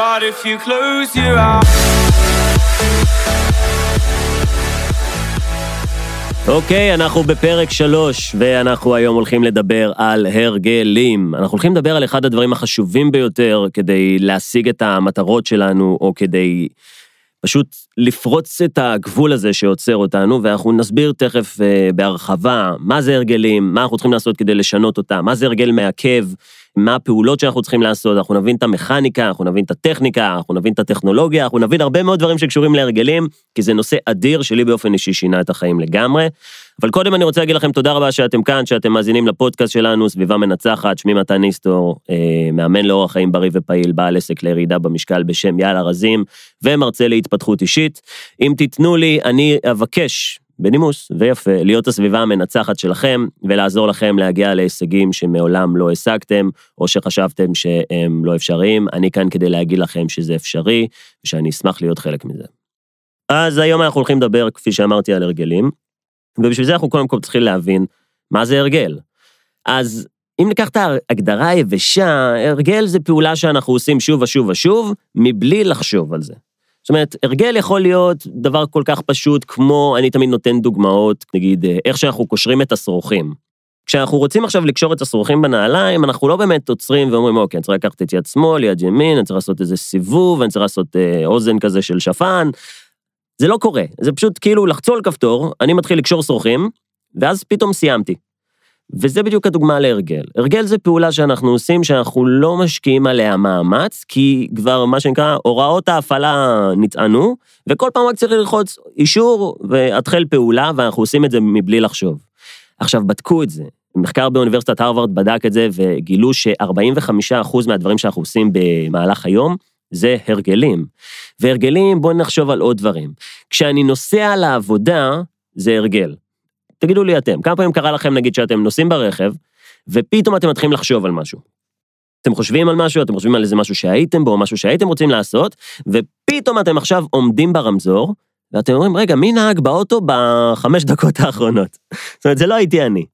But if you close your eyes אוקיי, אנחנו בפרק שלוש, ואנחנו היום הולכים לדבר על הרגלים. אנחנו הולכים לדבר על אחד הדברים החשובים ביותר כדי להשיג את המטרות שלנו, או כדי פשוט לפרוץ את הגבול הזה שעוצר אותנו, ואנחנו נסביר תכף uh, בהרחבה מה זה הרגלים, מה אנחנו צריכים לעשות כדי לשנות אותם, מה זה הרגל מעכב, מה הפעולות שאנחנו צריכים לעשות, אנחנו נבין את המכניקה, אנחנו נבין את הטכניקה, אנחנו נבין את הטכנולוגיה, אנחנו נבין הרבה מאוד דברים שקשורים להרגלים, כי זה נושא אדיר שלי באופן אישי שינה את החיים לגמרי. אבל קודם אני רוצה להגיד לכם תודה רבה שאתם כאן, שאתם מאזינים לפודקאסט שלנו, סביבה מנצחת, שמי מתן ניסטור, אה, מאמן לאורח חיים בריא ופעיל, בעל עסק לירידה במשקל בשם יאללה רזים, ומרצה להתפתחות אישית. אם תיתנו לי, אני אבקש בנימוס ויפה, להיות הסביבה המנצחת שלכם, ולעזור לכם להגיע להישגים שמעולם לא השגתם, או שחשבתם שהם לא אפשריים. אני כאן כדי להגיד לכם שזה אפשרי, ושאני אשמח להיות חלק מזה. אז היום אנחנו הולכים לדבר, כפי שאמרתי, על הרגלים, ובשביל זה אנחנו קודם כל צריכים להבין מה זה הרגל. אז אם ניקח את ההגדרה היבשה, הרגל זה פעולה שאנחנו עושים שוב ושוב ושוב, מבלי לחשוב על זה. זאת אומרת, הרגל יכול להיות דבר כל כך פשוט כמו, אני תמיד נותן דוגמאות, נגיד, איך שאנחנו קושרים את השרוכים. כשאנחנו רוצים עכשיו לקשור את השרוכים בנעליים, אנחנו לא באמת עוצרים ואומרים, אוקיי, אני צריך לקחת את יד שמאל, יד ימין, אני צריך לעשות איזה סיבוב, אני צריך לעשות אה, אוזן כזה של שפן. זה לא קורה, זה פשוט כאילו לחצול על כפתור, אני מתחיל לקשור שרוכים, ואז פתאום סיימתי. וזה בדיוק הדוגמה להרגל. הרגל זה פעולה שאנחנו עושים שאנחנו לא משקיעים עליה מאמץ, כי כבר מה שנקרא הוראות ההפעלה נטענו, וכל פעם רק צריך ללחוץ אישור והתחל פעולה, ואנחנו עושים את זה מבלי לחשוב. עכשיו, בדקו את זה. מחקר באוניברסיטת הרווארד בדק את זה, וגילו ש-45% מהדברים שאנחנו עושים במהלך היום, זה הרגלים. והרגלים, בואו נחשוב על עוד דברים. כשאני נוסע לעבודה, זה הרגל. תגידו לי אתם, כמה פעמים קרה לכם, נגיד, שאתם נוסעים ברכב, ופתאום אתם מתחילים לחשוב על משהו. אתם חושבים על משהו, אתם חושבים על איזה משהו שהייתם בו, משהו שהייתם רוצים לעשות, ופתאום אתם עכשיו עומדים ברמזור, ואתם אומרים, רגע, מי נהג באוטו בחמש דקות האחרונות? זאת אומרת, זה לא הייתי אני.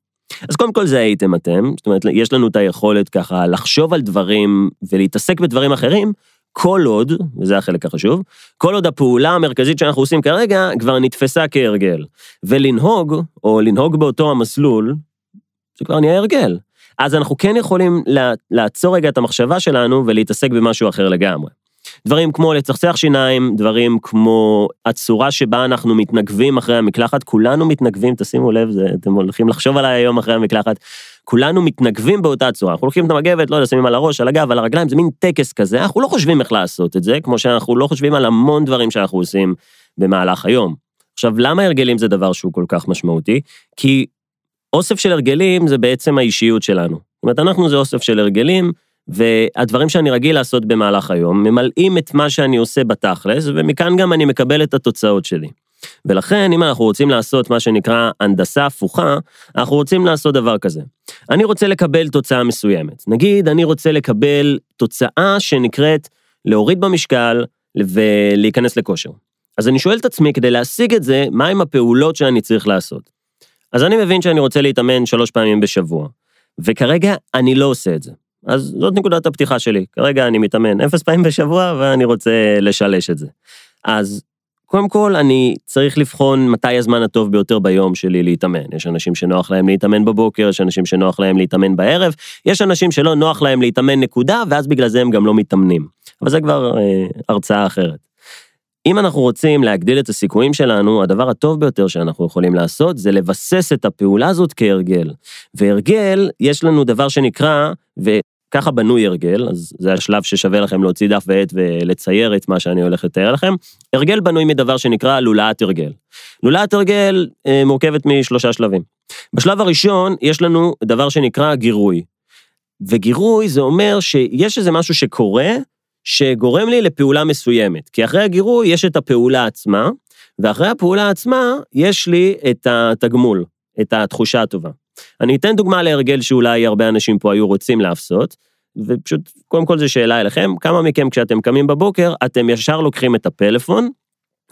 אז קודם כל זה הייתם אתם, זאת אומרת, יש לנו את היכולת ככה לחשוב על דברים ולהתעסק בדברים אחרים, כל עוד, וזה החלק החשוב, כל עוד הפעולה המרכזית שאנחנו עושים כרגע כבר נתפסה כהרגל. ולנהוג, או לנהוג באותו המסלול, זה כבר נהיה הרגל. אז אנחנו כן יכולים לעצור רגע את המחשבה שלנו ולהתעסק במשהו אחר לגמרי. דברים כמו לצחצח שיניים, דברים כמו הצורה שבה אנחנו מתנגבים אחרי המקלחת, כולנו מתנגבים, תשימו לב, זה, אתם הולכים לחשוב עליי היום אחרי המקלחת, כולנו מתנגבים באותה צורה, אנחנו לוקחים את המגבת, לא יודע, שמים על הראש, על הגב, על הרגליים, זה מין טקס כזה, אנחנו לא חושבים איך לעשות את זה, כמו שאנחנו לא חושבים על המון דברים שאנחנו עושים במהלך היום. עכשיו, למה הרגלים זה דבר שהוא כל כך משמעותי? כי אוסף של הרגלים זה בעצם האישיות שלנו. זאת אומרת, אנחנו זה אוסף של הרגלים, והדברים שאני רגיל לעשות במהלך היום ממלאים את מה שאני עושה בתכלס, ומכאן גם אני מקבל את התוצאות שלי. ולכן, אם אנחנו רוצים לעשות מה שנקרא הנדסה הפוכה, אנחנו רוצים לעשות דבר כזה. אני רוצה לקבל תוצאה מסוימת. נגיד, אני רוצה לקבל תוצאה שנקראת להוריד במשקל ולהיכנס לכושר. אז אני שואל את עצמי, כדי להשיג את זה, מהם הפעולות שאני צריך לעשות? אז אני מבין שאני רוצה להתאמן שלוש פעמים בשבוע, וכרגע אני לא עושה את זה. אז זאת נקודת הפתיחה שלי. כרגע אני מתאמן אפס פעמים בשבוע ואני רוצה לשלש את זה. אז קודם כל, אני צריך לבחון מתי הזמן הטוב ביותר ביום שלי להתאמן. יש אנשים שנוח להם להתאמן בבוקר, יש אנשים שנוח להם להתאמן בערב, יש אנשים שלא נוח להם להתאמן נקודה, ואז בגלל זה הם גם לא מתאמנים. אבל זה כבר אה, הרצאה אחרת. אם אנחנו רוצים להגדיל את הסיכויים שלנו, הדבר הטוב ביותר שאנחנו יכולים לעשות זה לבסס את הפעולה הזאת כהרגל. והרגל, יש לנו דבר שנקרא, ככה בנוי הרגל, אז זה השלב ששווה לכם להוציא דף ועט ולצייר את מה שאני הולך לתאר לכם. הרגל בנוי מדבר שנקרא לולאת הרגל. לולאת הרגל אה, מורכבת משלושה שלבים. בשלב הראשון יש לנו דבר שנקרא גירוי. וגירוי זה אומר שיש איזה משהו שקורה, שגורם לי לפעולה מסוימת. כי אחרי הגירוי יש את הפעולה עצמה, ואחרי הפעולה עצמה יש לי את התגמול, את התחושה הטובה. אני אתן דוגמה להרגל שאולי הרבה אנשים פה היו רוצים לעשות, ופשוט, קודם כל זו שאלה אליכם, כמה מכם כשאתם קמים בבוקר, אתם ישר לוקחים את הפלאפון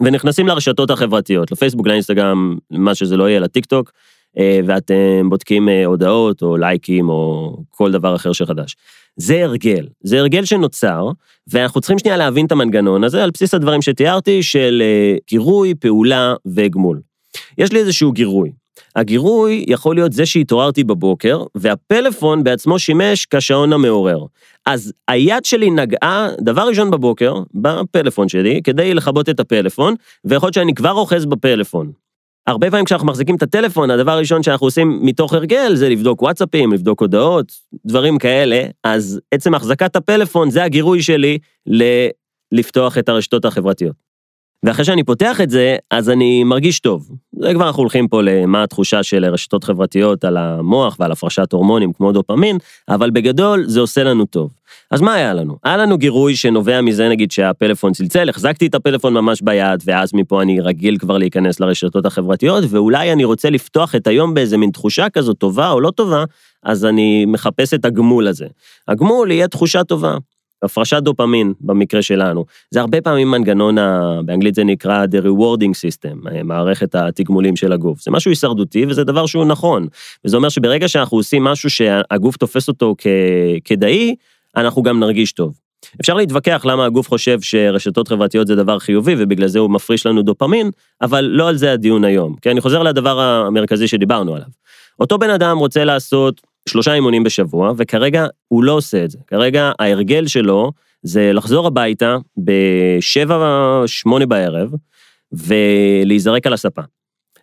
ונכנסים לרשתות החברתיות, לפייסבוק, לאינסטגרם, מה שזה לא יהיה, לטיק טוק, אה, ואתם בודקים אה, הודעות או לייקים או כל דבר אחר שחדש. זה הרגל, זה הרגל שנוצר, ואנחנו צריכים שנייה להבין את המנגנון הזה על בסיס הדברים שתיארתי של אה, גירוי, פעולה וגמול. יש לי איזשהו גירוי. הגירוי יכול להיות זה שהתעוררתי בבוקר, והפלאפון בעצמו שימש כשעון המעורר. אז היד שלי נגעה, דבר ראשון בבוקר, בפלאפון שלי, כדי לכבות את הפלאפון, ויכול להיות שאני כבר אוחז בפלאפון. הרבה פעמים כשאנחנו מחזיקים את הטלפון, הדבר הראשון שאנחנו עושים מתוך הרגל זה לבדוק וואטסאפים, לבדוק הודעות, דברים כאלה, אז עצם החזקת הפלאפון זה הגירוי שלי ל- לפתוח את הרשתות החברתיות. ואחרי שאני פותח את זה, אז אני מרגיש טוב. זה כבר אנחנו הולכים פה למה התחושה של רשתות חברתיות על המוח ועל הפרשת הורמונים כמו דופמין, אבל בגדול זה עושה לנו טוב. אז מה היה לנו? היה לנו גירוי שנובע מזה נגיד שהפלאפון צלצל, החזקתי את הפלאפון ממש ביד, ואז מפה אני רגיל כבר להיכנס לרשתות החברתיות, ואולי אני רוצה לפתוח את היום באיזה מין תחושה כזו טובה או לא טובה, אז אני מחפש את הגמול הזה. הגמול יהיה תחושה טובה. הפרשת דופמין במקרה שלנו, זה הרבה פעמים מנגנון, ה... באנגלית זה נקרא The Rewarding System, אה, מערכת התגמולים של הגוף. זה משהו הישרדותי וזה דבר שהוא נכון. וזה אומר שברגע שאנחנו עושים משהו שהגוף תופס אותו ככדאי, אנחנו גם נרגיש טוב. אפשר להתווכח למה הגוף חושב שרשתות חברתיות זה דבר חיובי ובגלל זה הוא מפריש לנו דופמין, אבל לא על זה הדיון היום. כי אני חוזר לדבר המרכזי שדיברנו עליו. אותו בן אדם רוצה לעשות שלושה אימונים בשבוע, וכרגע הוא לא עושה את זה. כרגע ההרגל שלו זה לחזור הביתה בשבע, שמונה בערב, ולהיזרק על הספה.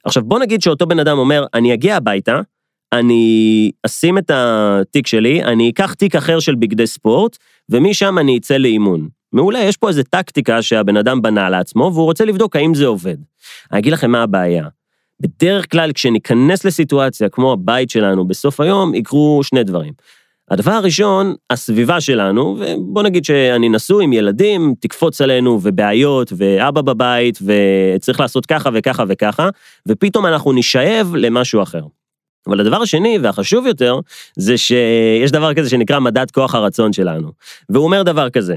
עכשיו בוא נגיד שאותו בן אדם אומר, אני אגיע הביתה, אני אשים את התיק שלי, אני אקח תיק אחר של בגדי ספורט, ומשם אני אצא לאימון. מעולה, יש פה איזה טקטיקה שהבן אדם בנה לעצמו, והוא רוצה לבדוק האם זה עובד. אני אגיד לכם מה הבעיה. בדרך כלל כשניכנס לסיטואציה כמו הבית שלנו בסוף היום, יקרו שני דברים. הדבר הראשון, הסביבה שלנו, ובוא נגיד שאני נשוי עם ילדים, תקפוץ עלינו ובעיות, ואבא בבית, וצריך לעשות ככה וככה וככה, ופתאום אנחנו נשאב למשהו אחר. אבל הדבר השני והחשוב יותר, זה שיש דבר כזה שנקרא מדד כוח הרצון שלנו. והוא אומר דבר כזה,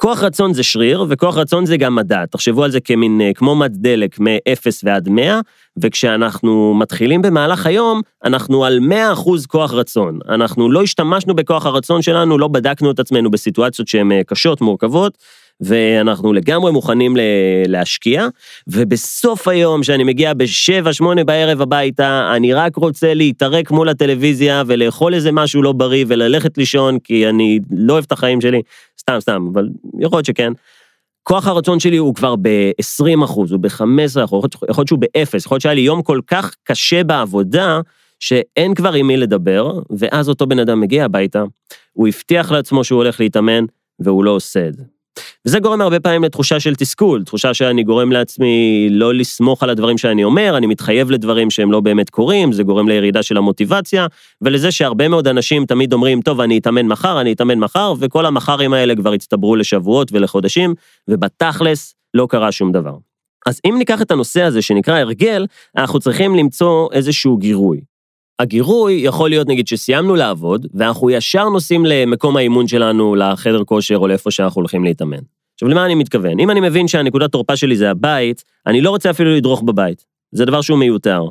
כוח רצון זה שריר, וכוח רצון זה גם מדע. תחשבו על זה כמין, אה, כמו מד דלק מ-0 ועד 100, וכשאנחנו מתחילים במהלך היום, אנחנו על 100% כוח רצון. אנחנו לא השתמשנו בכוח הרצון שלנו, לא בדקנו את עצמנו בסיטואציות שהן אה, קשות, מורכבות, ואנחנו לגמרי מוכנים להשקיע, ובסוף היום, שאני מגיע בשבע, שמונה בערב הביתה, אני רק רוצה להתערק מול הטלוויזיה ולאכול איזה משהו לא בריא וללכת לישון, כי אני לא אוהב את החיים שלי, סתם, סתם, אבל יכול להיות שכן. כוח הרצון שלי הוא כבר ב-20 אחוז, הוא ב-15 אחוז, יכול להיות שהוא ב-0, יכול להיות שהיה לי יום כל כך קשה בעבודה, שאין כבר עם מי לדבר, ואז אותו בן אדם מגיע הביתה, הוא הבטיח לעצמו שהוא הולך להתאמן, והוא לא עושה את זה. וזה גורם הרבה פעמים לתחושה של תסכול, תחושה שאני גורם לעצמי לא לסמוך על הדברים שאני אומר, אני מתחייב לדברים שהם לא באמת קורים, זה גורם לירידה של המוטיבציה, ולזה שהרבה מאוד אנשים תמיד אומרים, טוב, אני אתאמן מחר, אני אתאמן מחר, וכל המחרים האלה כבר הצטברו לשבועות ולחודשים, ובתכלס לא קרה שום דבר. אז אם ניקח את הנושא הזה שנקרא הרגל, אנחנו צריכים למצוא איזשהו גירוי. הגירוי יכול להיות נגיד שסיימנו לעבוד, ואנחנו ישר נוסעים למקום האימון שלנו, לחדר כושר או לאיפה שאנחנו הולכים להתאמן. עכשיו, למה אני מתכוון? אם אני מבין שהנקודת תורפה שלי זה הבית, אני לא רוצה אפילו לדרוך בבית. זה דבר שהוא מיותר.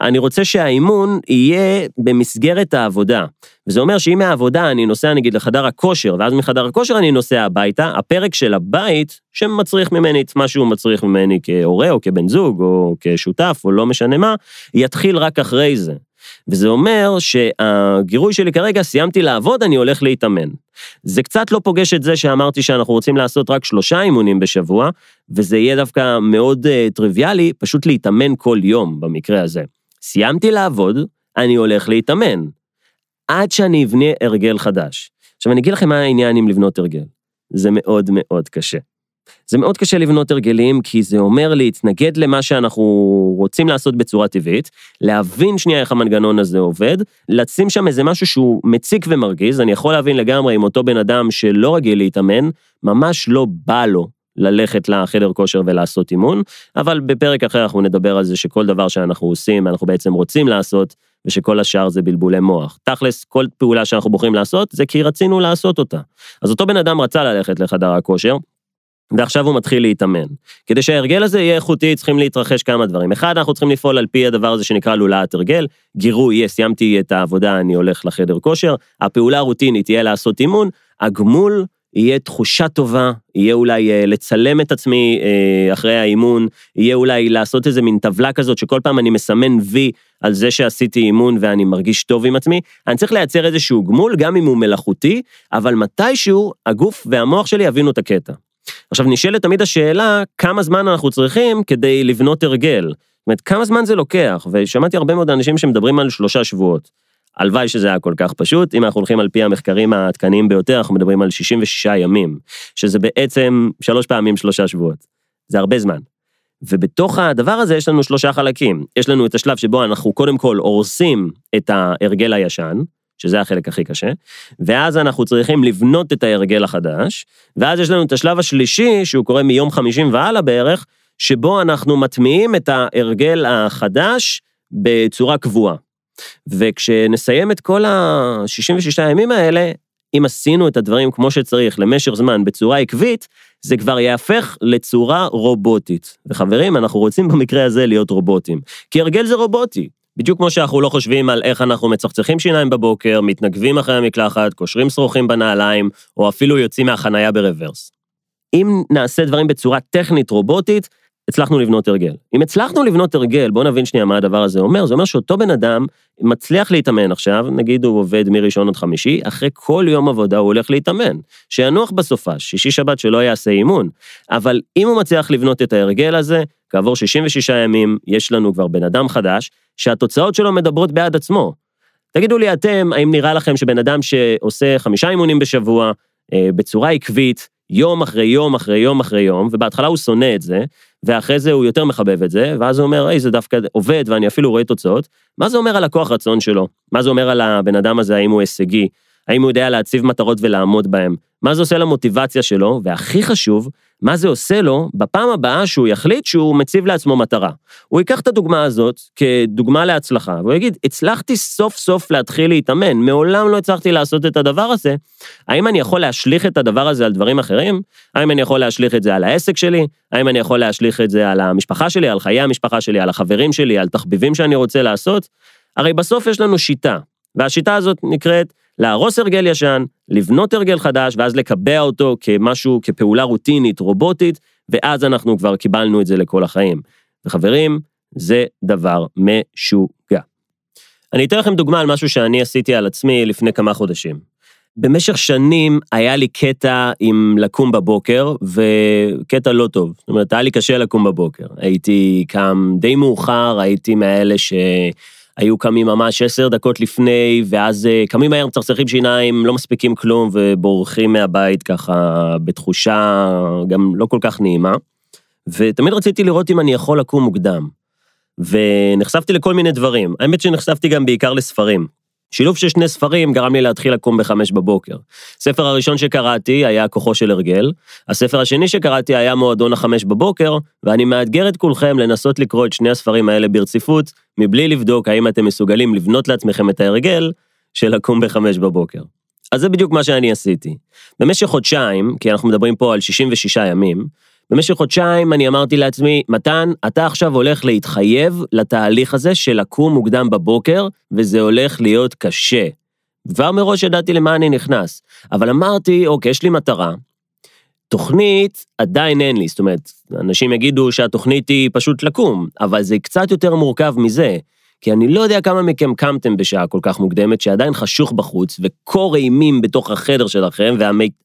אני רוצה שהאימון יהיה במסגרת העבודה. וזה אומר שאם מהעבודה אני נוסע נגיד לחדר הכושר, ואז מחדר הכושר אני נוסע הביתה, הפרק של הבית, שמצריך ממני את מה שהוא מצריך ממני כהורה או כבן זוג או כשותף או לא משנה מה, יתחיל רק אחרי זה. וזה אומר שהגירוי שלי כרגע, סיימתי לעבוד, אני הולך להתאמן. זה קצת לא פוגש את זה שאמרתי שאנחנו רוצים לעשות רק שלושה אימונים בשבוע, וזה יהיה דווקא מאוד uh, טריוויאלי, פשוט להתאמן כל יום במקרה הזה. סיימתי לעבוד, אני הולך להתאמן. עד שאני אבנה הרגל חדש. עכשיו אני אגיד לכם מה העניין עם לבנות הרגל. זה מאוד מאוד קשה. זה מאוד קשה לבנות הרגלים, כי זה אומר להתנגד למה שאנחנו רוצים לעשות בצורה טבעית, להבין שנייה איך המנגנון הזה עובד, לשים שם איזה משהו שהוא מציק ומרגיז, אני יכול להבין לגמרי אם אותו בן אדם שלא רגיל להתאמן, ממש לא בא לו ללכת לחדר כושר ולעשות אימון, אבל בפרק אחר אנחנו נדבר על זה שכל דבר שאנחנו עושים, אנחנו בעצם רוצים לעשות, ושכל השאר זה בלבולי מוח. תכלס, כל פעולה שאנחנו בוחרים לעשות, זה כי רצינו לעשות אותה. אז אותו בן אדם רצה ללכת לחדר הכושר, ועכשיו הוא מתחיל להתאמן. כדי שההרגל הזה יהיה איכותי, צריכים להתרחש כמה דברים. אחד, אנחנו צריכים לפעול על פי הדבר הזה שנקרא לולאת הרגל. גירוי, יהיה, סיימתי את העבודה, אני הולך לחדר כושר. הפעולה הרוטינית תהיה לעשות אימון. הגמול יהיה תחושה טובה, יהיה אולי אה, לצלם את עצמי אה, אחרי האימון, יהיה אולי לעשות איזה מין טבלה כזאת שכל פעם אני מסמן וי על זה שעשיתי אימון ואני מרגיש טוב עם עצמי. אני צריך לייצר איזשהו גמול, גם אם הוא מלאכותי, אבל מתישהו הגוף והמוח שלי יבינו את הקטע. עכשיו נשאלת תמיד השאלה, כמה זמן אנחנו צריכים כדי לבנות הרגל? זאת אומרת, כמה זמן זה לוקח? ושמעתי הרבה מאוד אנשים שמדברים על שלושה שבועות. הלוואי שזה היה כל כך פשוט, אם אנחנו הולכים על פי המחקרים העדכניים ביותר, אנחנו מדברים על 66 ימים, שזה בעצם שלוש פעמים שלושה שבועות. זה הרבה זמן. ובתוך הדבר הזה יש לנו שלושה חלקים. יש לנו את השלב שבו אנחנו קודם כל הורסים את ההרגל הישן, שזה החלק הכי קשה, ואז אנחנו צריכים לבנות את ההרגל החדש, ואז יש לנו את השלב השלישי, שהוא קורה מיום 50 והלאה בערך, שבו אנחנו מטמיעים את ההרגל החדש בצורה קבועה. וכשנסיים את כל ה-66 הימים האלה, אם עשינו את הדברים כמו שצריך למשך זמן בצורה עקבית, זה כבר יהפך לצורה רובוטית. וחברים, אנחנו רוצים במקרה הזה להיות רובוטים. כי הרגל זה רובוטי. בדיוק כמו שאנחנו לא חושבים על איך אנחנו מצחצחים שיניים בבוקר, מתנגבים אחרי המקלחת, קושרים שרוכים בנעליים, או אפילו יוצאים מהחנייה ברוורס. אם נעשה דברים בצורה טכנית רובוטית, הצלחנו לבנות הרגל. אם הצלחנו לבנות הרגל, בואו נבין שנייה מה הדבר הזה אומר, זה אומר שאותו בן אדם מצליח להתאמן עכשיו, נגיד הוא עובד מראשון עד חמישי, אחרי כל יום עבודה הוא הולך להתאמן. שינוח בסופה, שישי שבת שלא יעשה אימון. אבל אם הוא מצליח לבנות את ההרגל הזה, כעבור 66 ימים יש לנו כבר בן אדם חדש, שהתוצאות שלו מדברות בעד עצמו. תגידו לי אתם, האם נראה לכם שבן אדם שעושה חמישה אימונים בשבוע, אה, בצורה עקבית, יום אחרי יום אחרי יום אחרי יום, ובהתחלה הוא שונא את זה, ואחרי זה הוא יותר מחבב את זה, ואז הוא אומר, היי, זה דווקא עובד ואני אפילו רואה תוצאות. מה זה אומר על הכוח רצון שלו? מה זה אומר על הבן אדם הזה, האם הוא הישגי? האם הוא יודע להציב מטרות ולעמוד בהן? מה זה עושה למוטיבציה שלו? והכי חשוב, מה זה עושה לו בפעם הבאה שהוא יחליט שהוא מציב לעצמו מטרה. הוא ייקח את הדוגמה הזאת כדוגמה להצלחה, והוא יגיד, הצלחתי סוף סוף להתחיל להתאמן, מעולם לא הצלחתי לעשות את הדבר הזה, האם אני יכול להשליך את הדבר הזה על דברים אחרים? האם אני יכול להשליך את זה על העסק שלי? האם אני יכול להשליך את זה על המשפחה שלי, על חיי המשפחה שלי, על החברים שלי, על תחביבים שאני רוצה לעשות? הרי בסוף יש לנו שיטה, והשיטה הזאת נקראת להרוס הרגל ישן, לבנות הרגל חדש, ואז לקבע אותו כמשהו, כפעולה רוטינית, רובוטית, ואז אנחנו כבר קיבלנו את זה לכל החיים. וחברים, זה דבר משוגע. אני אתן לכם דוגמה על משהו שאני עשיתי על עצמי לפני כמה חודשים. במשך שנים היה לי קטע עם לקום בבוקר, וקטע לא טוב. זאת אומרת, היה לי קשה לקום בבוקר. הייתי קם די מאוחר, הייתי מאלה ש... היו קמים ממש עשר דקות לפני, ואז אה, קמים מהר, מצחצחים שיניים, לא מספיקים כלום, ובורחים מהבית ככה בתחושה גם לא כל כך נעימה. ותמיד רציתי לראות אם אני יכול לקום מוקדם. ונחשפתי לכל מיני דברים. האמת שנחשפתי גם בעיקר לספרים. שילוב של שני ספרים גרם לי להתחיל לקום בחמש בבוקר. הספר הראשון שקראתי היה כוחו של הרגל, הספר השני שקראתי היה מועדון החמש בבוקר, ואני מאתגר את כולכם לנסות לקרוא את שני הספרים האלה ברציפות, מבלי לבדוק האם אתם מסוגלים לבנות לעצמכם את ההרגל של לקום בחמש בבוקר. אז זה בדיוק מה שאני עשיתי. במשך חודשיים, כי אנחנו מדברים פה על 66 ימים, במשך חודשיים אני אמרתי לעצמי, מתן, אתה עכשיו הולך להתחייב לתהליך הזה של לקום מוקדם בבוקר, וזה הולך להיות קשה. כבר מראש ידעתי למה אני נכנס, אבל אמרתי, אוקיי, יש לי מטרה. תוכנית עדיין אין לי, זאת אומרת, אנשים יגידו שהתוכנית היא פשוט לקום, אבל זה קצת יותר מורכב מזה. כי אני לא יודע כמה מכם קמתם בשעה כל כך מוקדמת, שעדיין חשוך בחוץ, וקור אימים בתוך החדר שלכם,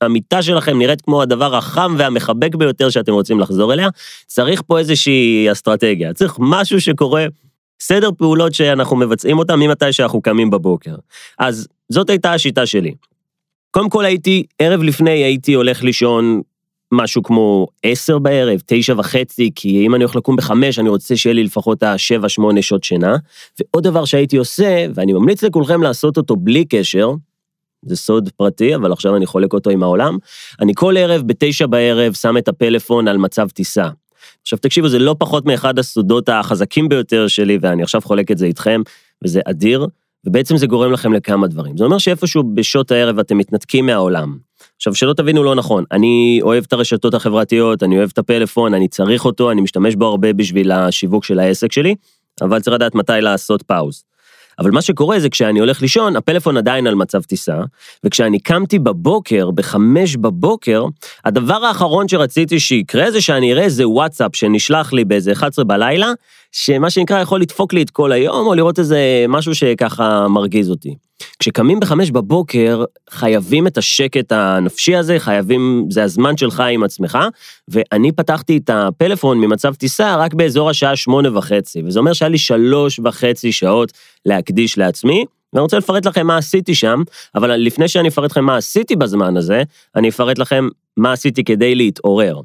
והמיטה שלכם נראית כמו הדבר החם והמחבק ביותר שאתם רוצים לחזור אליה, צריך פה איזושהי אסטרטגיה, צריך משהו שקורה, סדר פעולות שאנחנו מבצעים אותם ממתי שאנחנו קמים בבוקר. אז זאת הייתה השיטה שלי. קודם כל הייתי, ערב לפני הייתי הולך לישון משהו כמו עשר בערב, תשע וחצי, כי אם אני הולך לקום בחמש, אני רוצה שיהיה לי לפחות השבע, שמונה שעות שינה. ועוד דבר שהייתי עושה, ואני ממליץ לכולכם לעשות אותו בלי קשר, זה סוד פרטי, אבל עכשיו אני חולק אותו עם העולם, אני כל ערב בתשע בערב שם את הפלאפון על מצב טיסה. עכשיו תקשיבו, זה לא פחות מאחד הסודות החזקים ביותר שלי, ואני עכשיו חולק את זה איתכם, וזה אדיר, ובעצם זה גורם לכם לכמה דברים. זה אומר שאיפשהו בשעות הערב אתם מתנתקים מהעולם. עכשיו, שלא תבינו לא נכון, אני אוהב את הרשתות החברתיות, אני אוהב את הפלאפון, אני צריך אותו, אני משתמש בו הרבה בשביל השיווק של העסק שלי, אבל צריך לדעת מתי לעשות פאוז. אבל מה שקורה זה כשאני הולך לישון, הפלאפון עדיין על מצב טיסה, וכשאני קמתי בבוקר, בחמש בבוקר, הדבר האחרון שרציתי שיקרה זה שאני אראה איזה וואטסאפ שנשלח לי באיזה 11 בלילה, שמה שנקרא יכול לדפוק לי את כל היום, או לראות איזה משהו שככה מרגיז אותי. כשקמים בחמש בבוקר, חייבים את השקט הנפשי הזה, חייבים, זה הזמן שלך עם עצמך, ואני פתחתי את הפלאפון ממצב טיסה רק באזור השעה שמונה וחצי, וזה אומר שהיה לי שלוש וחצי שעות להקדיש לעצמי, ואני רוצה לפרט לכם מה עשיתי שם, אבל לפני שאני אפרט לכם מה עשיתי בזמן הזה, אני אפרט לכם מה עשיתי כדי להתעורר.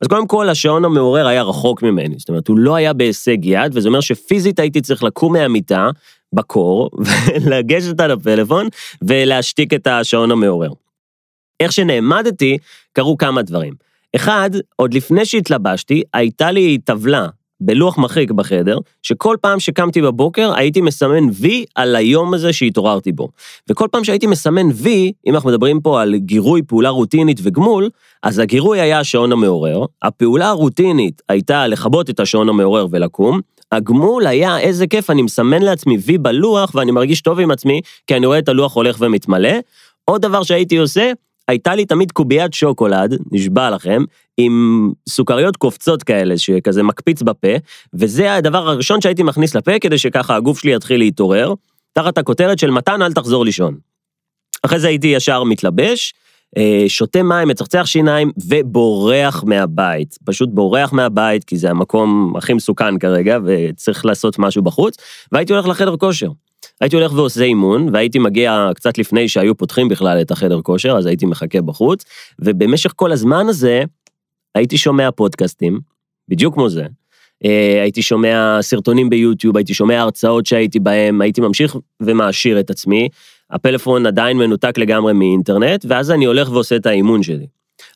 אז קודם כל, השעון המעורר היה רחוק ממני, זאת אומרת, הוא לא היה בהישג יד, וזה אומר שפיזית הייתי צריך לקום מהמיטה, בקור, ולגשת על הפלאפון, ולהשתיק את השעון המעורר. איך שנעמדתי, קרו כמה דברים. אחד, עוד לפני שהתלבשתי, הייתה לי טבלה בלוח מחיק בחדר, שכל פעם שקמתי בבוקר הייתי מסמן וי על היום הזה שהתעוררתי בו. וכל פעם שהייתי מסמן וי, אם אנחנו מדברים פה על גירוי פעולה רוטינית וגמול, אז הגירוי היה השעון המעורר, הפעולה הרוטינית הייתה לכבות את השעון המעורר ולקום, הגמול היה איזה כיף, אני מסמן לעצמי וי בלוח ואני מרגיש טוב עם עצמי, כי אני רואה את הלוח הולך ומתמלא. עוד דבר שהייתי עושה, הייתה לי תמיד קוביית שוקולד, נשבע לכם, עם סוכריות קופצות כאלה, שכזה מקפיץ בפה, וזה הדבר הראשון שהייתי מכניס לפה, כדי שככה הגוף שלי יתחיל להתעורר, תחת הכותרת של מתן אל תחזור לישון. אחרי זה הייתי ישר מתלבש, אה, שותה מים, מצחצח שיניים ובורח מהבית. פשוט בורח מהבית, כי זה המקום הכי מסוכן כרגע, וצריך לעשות משהו בחוץ, והייתי הולך לחדר כושר. הייתי הולך ועושה אימון, והייתי מגיע קצת לפני שהיו פותחים בכלל את החדר כושר, אז הייתי מחכה בחוץ, ובמשך כל הזמן הזה הייתי שומע פודקאסטים, בדיוק כמו זה. אה, הייתי שומע סרטונים ביוטיוב, הייתי שומע הרצאות שהייתי בהם, הייתי ממשיך ומעשיר את עצמי. הפלאפון עדיין מנותק לגמרי מאינטרנט, ואז אני הולך ועושה את האימון שלי.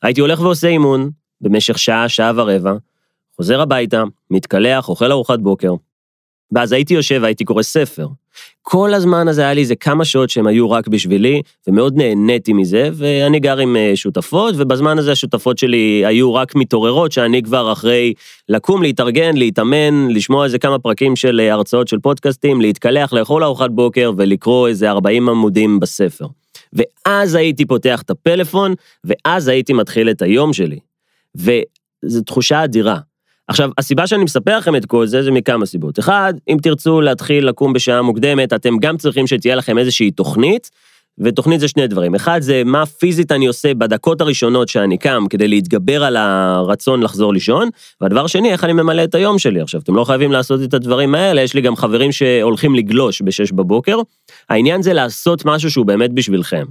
הייתי הולך ועושה אימון במשך שעה, שעה ורבע, חוזר הביתה, מתקלח, אוכל ארוחת בוקר, ואז הייתי יושב והייתי קורא ספר. כל הזמן הזה היה לי איזה כמה שעות שהם היו רק בשבילי, ומאוד נהניתי מזה, ואני גר עם אה, שותפות, ובזמן הזה השותפות שלי היו רק מתעוררות, שאני כבר אחרי לקום, להתארגן, להתאמן, לשמוע איזה כמה פרקים של אה, הרצאות של פודקאסטים, להתקלח, לאכול ארוחת בוקר ולקרוא איזה 40 עמודים בספר. ואז הייתי פותח את הפלאפון, ואז הייתי מתחיל את היום שלי. וזו תחושה אדירה. עכשיו, הסיבה שאני מספר לכם את כל זה, זה מכמה סיבות. אחד, אם תרצו להתחיל לקום בשעה מוקדמת, אתם גם צריכים שתהיה לכם איזושהי תוכנית, ותוכנית זה שני דברים. אחד, זה מה פיזית אני עושה בדקות הראשונות שאני קם, כדי להתגבר על הרצון לחזור לישון, והדבר שני, איך אני ממלא את היום שלי. עכשיו, אתם לא חייבים לעשות את הדברים האלה, יש לי גם חברים שהולכים לגלוש בשש בבוקר. העניין זה לעשות משהו שהוא באמת בשבילכם.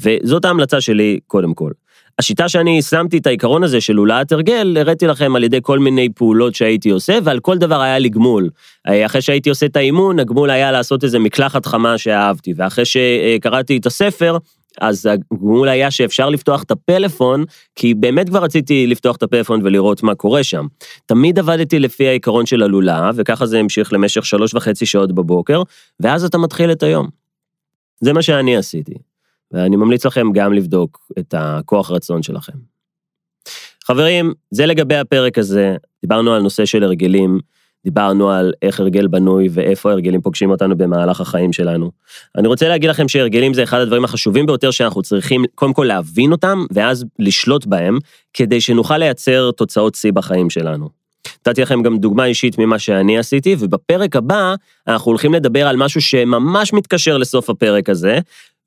וזאת ההמלצה שלי, קודם כל. השיטה שאני שמתי את העיקרון הזה של לולאת הרגל, הראיתי לכם על ידי כל מיני פעולות שהייתי עושה, ועל כל דבר היה לי גמול. אה, אחרי שהייתי עושה את האימון, הגמול היה לעשות איזה מקלחת חמה שאהבתי, ואחרי שקראתי את הספר, אז הגמול היה שאפשר לפתוח את הפלאפון, כי באמת כבר רציתי לפתוח את הפלאפון ולראות מה קורה שם. תמיד עבדתי לפי העיקרון של הלולאה, וככה זה המשיך למשך שלוש וחצי שעות בבוקר, ואז אתה מתחיל את היום. זה מה שאני עשיתי. ואני ממליץ לכם גם לבדוק את הכוח רצון שלכם. חברים, זה לגבי הפרק הזה, דיברנו על נושא של הרגלים, דיברנו על איך הרגל בנוי ואיפה הרגלים פוגשים אותנו במהלך החיים שלנו. אני רוצה להגיד לכם שהרגלים זה אחד הדברים החשובים ביותר שאנחנו צריכים קודם כל להבין אותם, ואז לשלוט בהם, כדי שנוכל לייצר תוצאות שיא בחיים שלנו. נתתי לכם גם דוגמה אישית ממה שאני עשיתי, ובפרק הבא אנחנו הולכים לדבר על משהו שממש מתקשר לסוף הפרק הזה,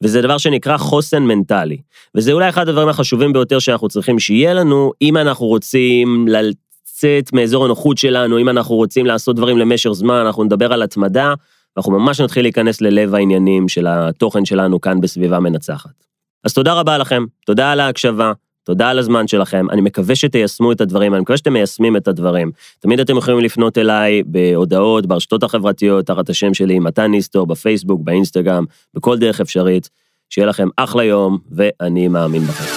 וזה דבר שנקרא חוסן מנטלי. וזה אולי אחד הדברים החשובים ביותר שאנחנו צריכים שיהיה לנו, אם אנחנו רוצים לצאת מאזור הנוחות שלנו, אם אנחנו רוצים לעשות דברים למשך זמן, אנחנו נדבר על התמדה, ואנחנו ממש נתחיל להיכנס ללב העניינים של התוכן שלנו כאן בסביבה מנצחת. אז תודה רבה לכם, תודה על ההקשבה, תודה על הזמן שלכם, אני מקווה שתיישמו את הדברים, אני מקווה שאתם מיישמים את הדברים. תמיד אתם יכולים לפנות אליי בהודעות, ברשתות החברתיות, תחת השם שלי, מתן ניסטור, בפייסבוק, באינסטגרם, בכל דרך אפשרית. שיהיה לכם אחלה יום, ואני מאמין בכם.